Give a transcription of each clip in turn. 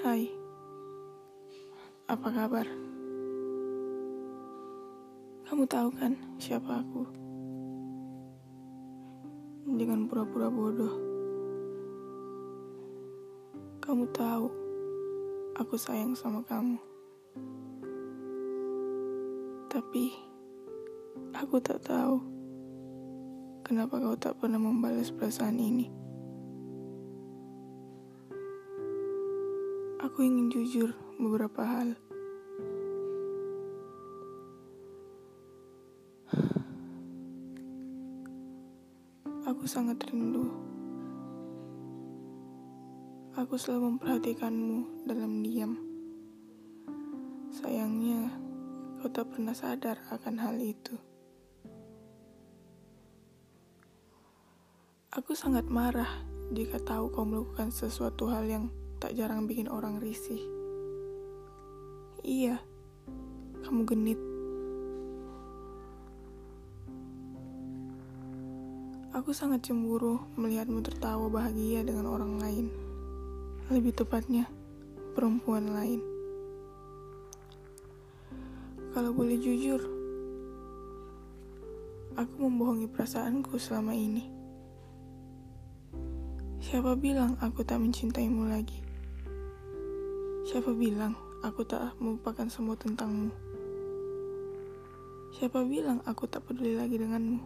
Hai, apa kabar? Kamu tahu kan siapa aku? Dengan pura-pura bodoh. Kamu tahu, aku sayang sama kamu. Tapi, aku tak tahu kenapa kau tak pernah membalas perasaan ini. Aku ingin jujur beberapa hal. Aku sangat rindu. Aku selalu memperhatikanmu dalam diam. Sayangnya, kau tak pernah sadar akan hal itu. Aku sangat marah jika tahu kau melakukan sesuatu hal yang tak jarang bikin orang risih. Iya, kamu genit. Aku sangat cemburu melihatmu tertawa bahagia dengan orang lain. Lebih tepatnya, perempuan lain. Kalau boleh jujur, aku membohongi perasaanku selama ini. Siapa bilang aku tak mencintaimu lagi? Siapa bilang aku tak melupakan semua tentangmu? Siapa bilang aku tak peduli lagi denganmu?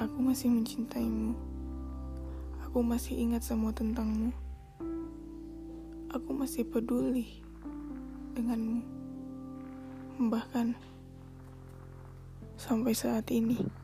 Aku masih mencintaimu. Aku masih ingat semua tentangmu. Aku masih peduli denganmu. Bahkan sampai saat ini.